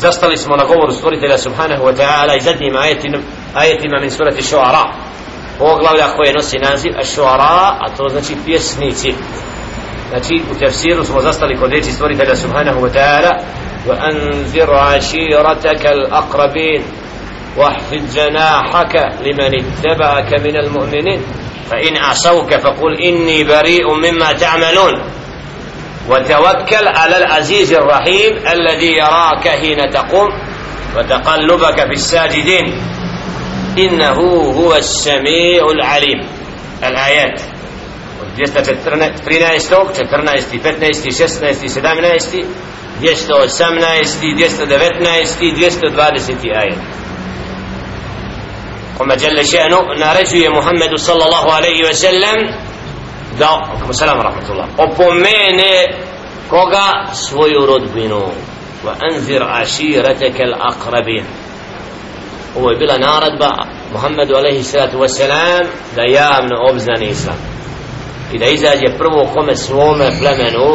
zastali smo na govoru stvoritelja subhanahu wa ta'ala i zadnjim ajetima, ajetima min surati šuara poglavlja koje nosi naziv šuara a to znači pjesnici znači u tefsiru smo zastali kod reči stvoritelja subhanahu wa ta'ala anzir aširataka al-aqrabin واحفظ جناحك لمن اتبعك من المؤمنين فإن عصوك فقل إني بريء مما تعملون وتوكل على العزيز الرحيم الذي يراك حين تقوم وتقلبك في الساجدين. إنه هو السميع العليم. الآيات. 213, 14, 15, 16, 17, 218, 219, 220 آيات kome da, kome selam rahmetullah opomene koga? Svoju rodbinu. Wa anzir ašireteke l'akrabin ovo je bila naredba Muhammedu alejhi salatu vesselam da javno obznani islam. I da izađe prvo kome svome plemenu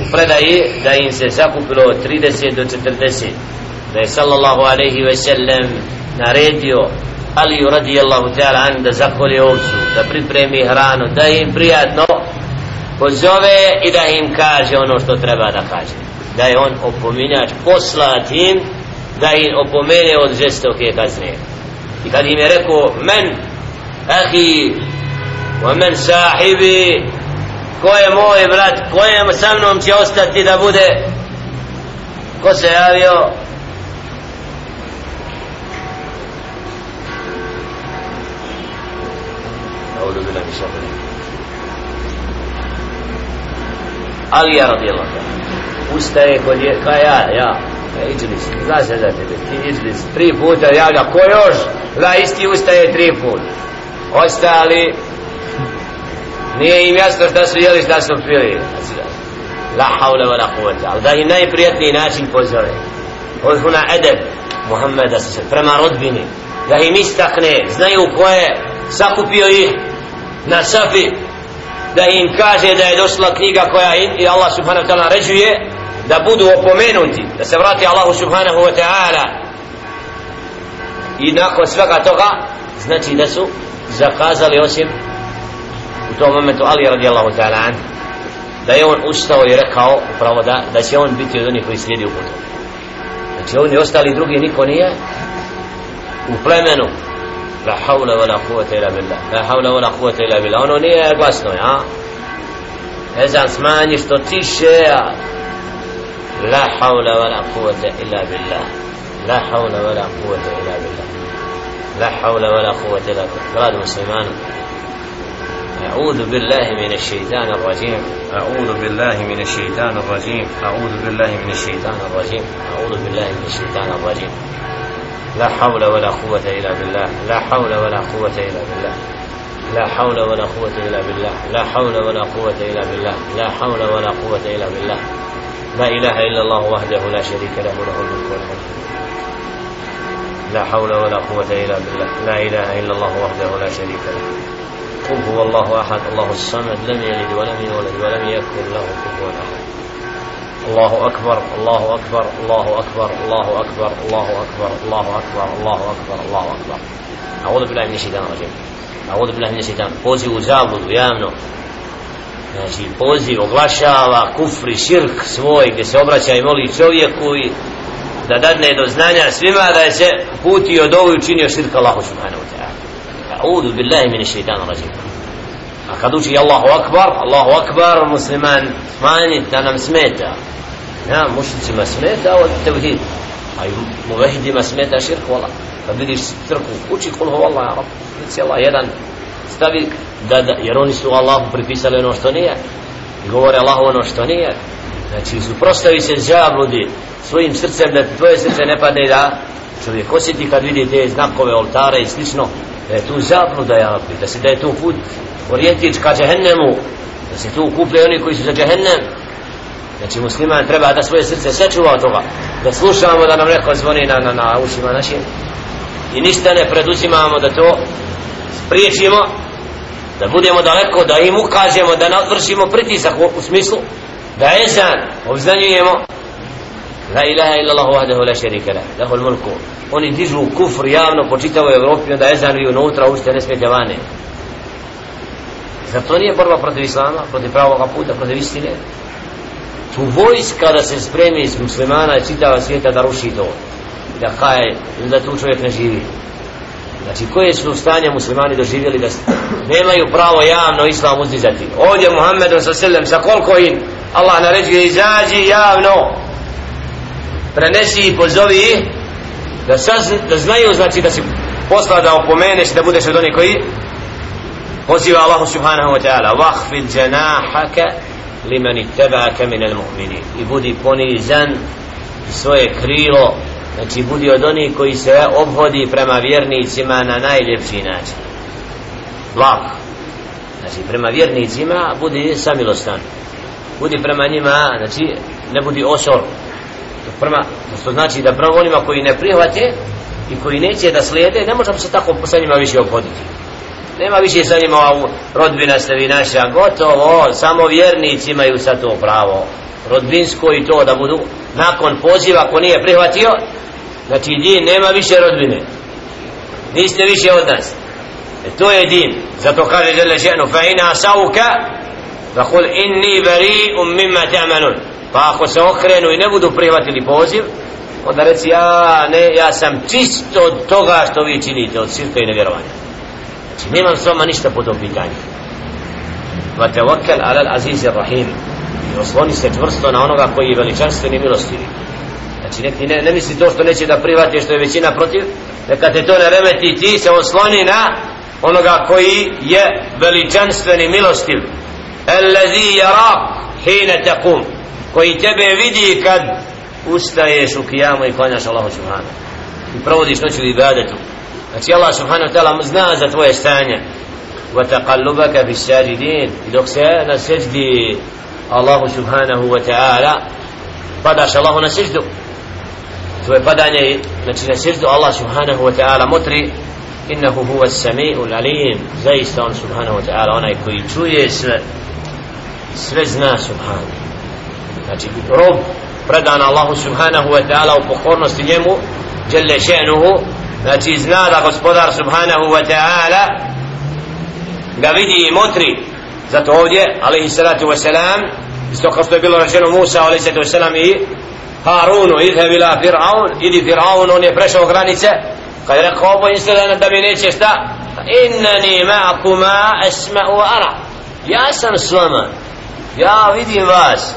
u predaji da im se zakupilo 30 do 40 da je sallallahu alejhi ve sellem naredio Ali radijallahu ta'ala an da zakolje ovcu, da pripremi hranu, da im prijatno pozove i da im kaže ono što treba da kaže. Da je on opominjač poslat im, da im opomene od žestoke kazne. I kad im je rekao, men, ahi, wa men sahibi, ko je moj brat, ko je sa mnom će ostati da bude, ko se javio, izabere. Ali ja radi Allah. Ustaje kod je, ka ja, ja. ja iđlis, zna se za tebe, ti iđlis, tri puta, ja ga, ko još? Da, isti ustaje tri puta. Ostali, nije im jasno šta su jeli, šta su pili. La haula wa la huvata. Ali da im najprijatniji način pozove. Odhuna edeb, Muhammeda se prema rodbini. Da im istakne, znaju ko je, sakupio ih, na safi da im kaže da je došla knjiga koja im i Allah subhanahu wa ta'ala naređuje da budu opomenuti da se vrati Allahu subhanahu wa ta'ala. I nakon svega toga znači da su zakazali osim u tom momentu Ali radijallahu ta'ala an da je on ustao i rekao upravo da, da će on biti od onih koji slijedi u putu znači oni ostali drugi niko nije u plemenu. حول ولا قوة إلا بالله. لا حول ولا قوة إلا بالله. أنا نية قاسنو يا. إذا سمعني شتو تيشي لا حول ولا قوة إلا بالله. لا حول ولا قوة إلا بالله. لا حول ولا قوة إلا بالله. قال مسلمان أعوذ بالله من الشيطان الرجيم. أعوذ بالله من الشيطان الرجيم. أعوذ بالله من الشيطان الرجيم. أعوذ بالله من الشيطان الرجيم. لا حول ولا قوة إلا بالله. لا حول ولا قوة إلا بالله. لا حول ولا قوة إلا بالله. لا حول ولا قوة إلا بالله. لا حول ولا قوة إلا بالله. لا إله إلا الله وحده لا شريك له له الملك والحمد لا حول ولا قوة إلا بالله. لا إله إلا الله وحده لا شريك له. قل هو الله أحد. الله الصمد. لم يلد ولم يولد ولم يكن له كفوا أحد. الله أكبر الله أكبر الله أكبر الله أكبر الله أكبر الله أكبر الله أكبر الله أكبر أعوذ بالله من الشيطان الرجيم أعوذ بالله من الشيطان poziv u zabludu javno znači poziv oglašava kufri širk svoj gdje se obraća i moli čovjeku i da dadne do znanja svima da je se putio do ovu učinio širk Allahu subhanahu wa ta'ala أعوذ بالله من الشيطان الرجيم a kad uči Allahu Akbar Allahu Akbar musliman smanji da nam smeta ja mušnicima smeta od tevhid a i muvahidima smeta širk vala kad vidiš crku, uči kul hu Allah ja cijela reci Allah jedan stavi da, da jer oni su Allahu pripisali ono što nije i govore Allahu ono što nije. Znači suprostavi se zabludi svojim srcem da tvoje srce ne padne da čovjek osjeti kad vidi te znakove oltare i slično da je tu zabluda ja da se da je tu put orijentič ka džehennemu da se tu kuple oni koji su za džehennem znači musliman treba da svoje srce sačuva od toga da slušamo da nam neko zvoni na, na, na ušima našim i ništa ne preduzimamo da to spriječimo da budemo daleko da im ukažemo da vršimo pritisak u, u smislu da ezan obznanjujemo La ilaha illa Allah wahdahu la sharika lah lahul mulku. oni dižu kufr javno po čitavoj Evropi onda ezan i unutra ušte ne smijete vane Zar to nije borba protiv Islama, protiv pravog puta, protiv istine? Tu vojska da se spremi iz muslimana i čitava svijeta da ruši to. Da kaj, da tu čovjek ne živi. Znači, koje su stanje muslimani doživjeli da nemaju pravo javno islam uzdizati. Ovdje Muhammedu sa selem, sa koliko im Allah naređuje, izađi javno, prenesi i pozovi da, saz, da znaju, znači da si posla da opomeneš, da budeš od onih koji poziva Allahu subhanahu wa ta'ala wahfid janahaka liman ittaba'aka min al-mu'minin i budi ponizan svoje krilo. Znači budi od onih koji se obhodi prema vjernicima na najljepši način. Blag znači prema vjernicima budi samilostan. Budi prema njima znači ne budi osor prema, što znači da prema onima koji ne prihvate i koji neće da slijede ne možemo se tako sa njima više obhoditi nema više sa njima ovu rodbina ste vi naša gotovo, samo vjernici imaju sa to pravo. Rodbinsko i to da budu nakon poziva ko nije prihvatio znači din nema više rodbine. Niste više od nas. E to je din. Zato kaže žele ženu fa ina sauka fa kul inni bari um mimma ta'manun pa ako se okrenu i ne budu prihvatili poziv onda reci ja, ne, ja sam čist od toga što vi činite od sirka i nevjerovanja. Znači, nemam s vama ništa po tom pitanju. Va te wakal aziz rahim I osloni se čvrsto na onoga koji je veličanstveni milostivi. Znači, nek ne, ne misli to što neće da privati što je većina protiv, neka te to ne remeti, ti se osloni na onoga koji je veličanstveni milostiv. Allazi yarak hina taqum koji tebe vidi kad ustaješ u kijamu i klanjaš Allahu subhanahu i provodiš noću ibadetu Znači Allah subhanahu wa ta'ala zna za tvoje stanje. Wa taqallubaka fi sajidin I dok se na seždi Allahu subhanahu wa ta'ala Padaš Allahu na seždu. Tvoje padanje Znači na seždu Allah subhanahu wa ta'ala motri. Innahu huwa sami'u l'alim Zaista on subhanahu wa ta'ala Onaj koji čuje sve Sve zna subhanahu. Znači rob predan Allahu subhanahu wa ta'ala u pokornosti njemu Jelle še'nuhu znači zna da gospodar subhanahu wa ta'ala ga vidi i motri. Zato ovdje alaihi salatu wa salam isto kao što je bilo rečeno Musa alaihi salatu wa salam i Harunu idhe bila Fir'aun idi Fir'aun on je prešao granice. Kad je rekao ovo instila da mi neće šta? Innani ma'kuma esma'u ara ja sam s vama. Ja vidim vas.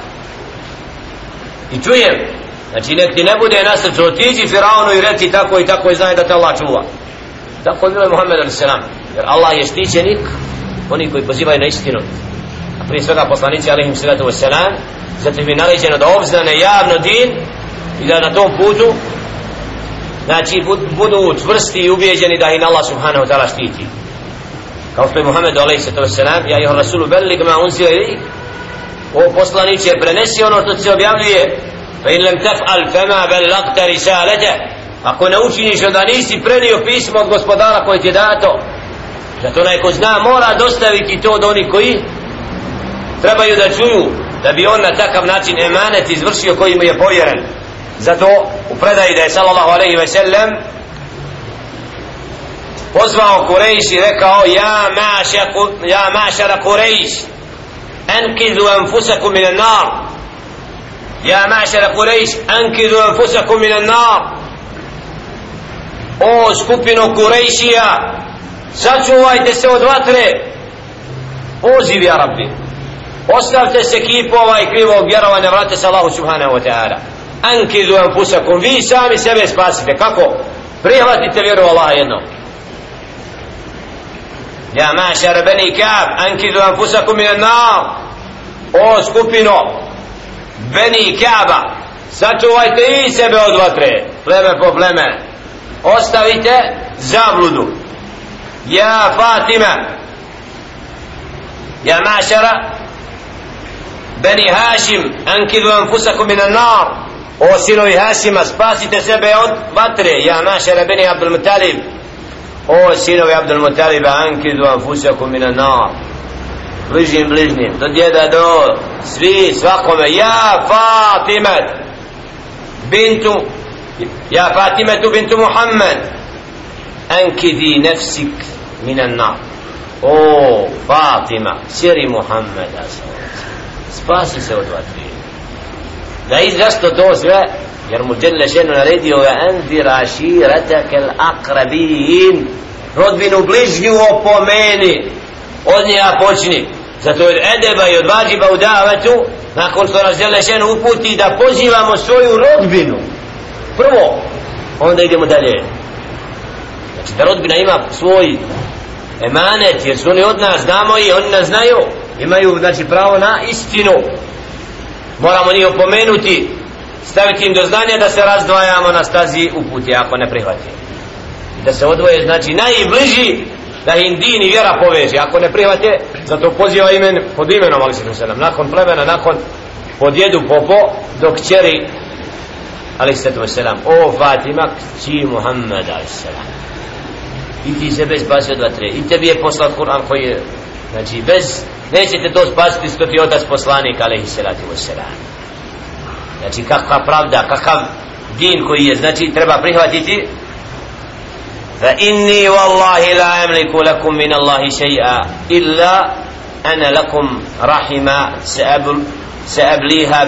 I čujem. Znači nek ti ne bude na srcu, otiđi Firaunu i reci tako i tako i znaj da te Allah čuva. Tako je bilo Muhammed a.s. Jer Allah je štićenik, oni koji pozivaju na istinu. A prije svega poslanici alaihim sallatu wassalam, zato im je naređeno da obznane javno din i da na tom putu znači budu čvrsti i ubijeđeni da ih Allah subhanahu wa ta'ala štiti. Kao što je Muhammed a.s. Ja ih Rasulu belli ma unzio i o poslaniće prenesi ono što se objavljuje فإن لم تفعل فما بلغت رسالته ako ne učiniš da nisi prenio pismo od gospodara koje ti je dato zato neko zna mora dostaviti to od onih koji trebaju da čuju da bi on na takav način emanet izvršio koji mu je povjeren zato u predaji da je sallallahu alaihi ve sellem pozvao Kurejš i rekao ja maša ja mašara Kurejš enkizu anfusakum minan nar يا معشر قريش أنكذوا أنفسكم من النار O skupino Kurejšija Sačuvajte se od vatre Poziv ja rabbi Ostavte se kipova i krivog vjerovanja Vrate se Allahu subhanahu wa ta'ala Ankidu anfusakum Vi sami sebe spasite Kako? Prihvatite vjeru Allaha jedno Ja mašar beni kab Ankidu anfusakum min nar O skupino Beni Kaaba. Sačuvajte i sebe od vatre. Pleme po pleme. Ostavite zabludu. Ja Fatima. Ja Mašara. Beni Hašim ankidu anfusakum minan nar. O sinovi Hašima spasite sebe od vatre. Ja Mašara Beni Abdul Mutalib. O sinovi Abdul Mutaliba ankidu anfusakum minan nar bližim bližnjim do djeda do svi svakome. Ja Fatimet bintu ja Fatimetu bintu Muhammed. Ankidi nefsik minan nar. O Fatima siri Muhammeda spasi se od vatri. Da i zašto to sve? Jer mu djelle ženu naredio ve anzir aširatake l'akrabin rodbinu bližnju opomeni od njega počni zato od edeba i od vađiba u davetu nakon što nas djelle ženu uputi da pozivamo svoju rodbinu. Prvo onda idemo dalje. Znači da rodbina ima svoj emanet jer su oni od nas znamo i oni nas znaju. Imaju znači pravo na istinu. Moramo njih opomenuti staviti im do znanja da se razdvajamo na stazi uputi ako ne prihvati da se odvoje znači najbliži da im din i vjera poveže. Ako ne prihvate zato poziva imen pod imenom ali se selam. Nakon plemena nakon pod jedu popo dok čeri ali se to selam. O Fatima kći Muhammed ali selam. I ti se bez spasio od vatre. I tebi je poslat Kur'an koji je znači bez nećete to spasiti što ti otac poslanik alaihi salatu wasalam znači kakva pravda kakav din koji je. Znači treba prihvatiti fa inni wallahi la amliku lakum min Allahi shay'a illa ana lakum rahima sa'abliha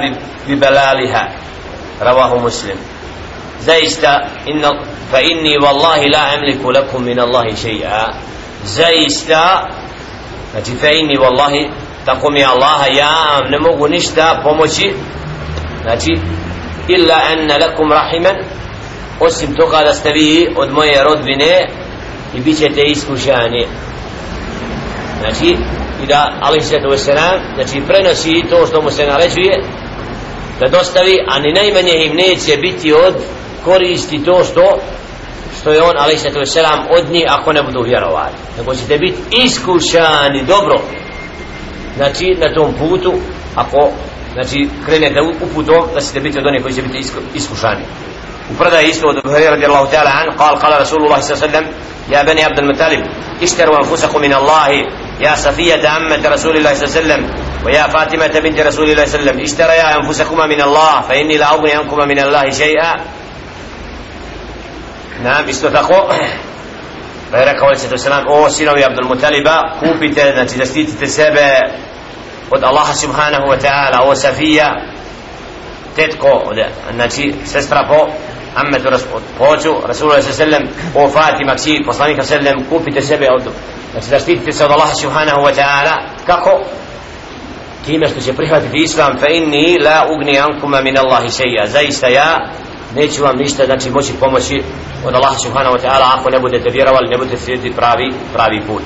bi balaliha rawahu muslim zaista inna fa inni wallahi la amliku lakum min Allahi shay'a zaista znači fa inni wallahi tako mi Allaha ja ne mogu ništa pomoći znači illa anna lakum rahiman osim toga da ste vi od moje rodbine i bit ćete iskušani. Znači i da ali se to znači prenosi to što mu se naređuje da dostavi a ni najmanje im neće biti od koristi to što što je on ali se to selam od njih ako ne budu vjerovali. Nego ćete biti iskušani dobro. Znači na tom putu ako znači krenete uputom da ćete biti od onih koji će biti iskušani. وفرد يسلو أبو هريرة رضي الله تعالى عنه قال قال رسول الله صلى الله عليه وسلم يا بني عبد المطلب اشتروا أنفسكم من الله يا صفية أمة رسول الله صلى الله عليه وسلم ويا فاطمة بنت رسول الله صلى الله عليه وسلم اشتريا أنفسكما من الله فإني لا أغني عنكما من الله شيئا. نعم استثقوا غير قول عليه وسلم أو سينو عبد المطلب كوبت نتجسيت تسابع قد الله سبحانه وتعالى أو سفية تتكو نتي سسترا tetko, od, Rasulullah sallam, o Fatima, kći, poslanika sallam, kupite sebe od, znači zaštitite se od Allaha subhanahu wa ta'ala, kako? Time što će prihvatiti Islam, fa inni la ugni ankuma min Allahi šeja, zaista ja, neću vam ništa znači moći pomoći od Allaha subhanahu wa ta'ala ako ne budete vjerovali ne budete slijediti pravi pravi put.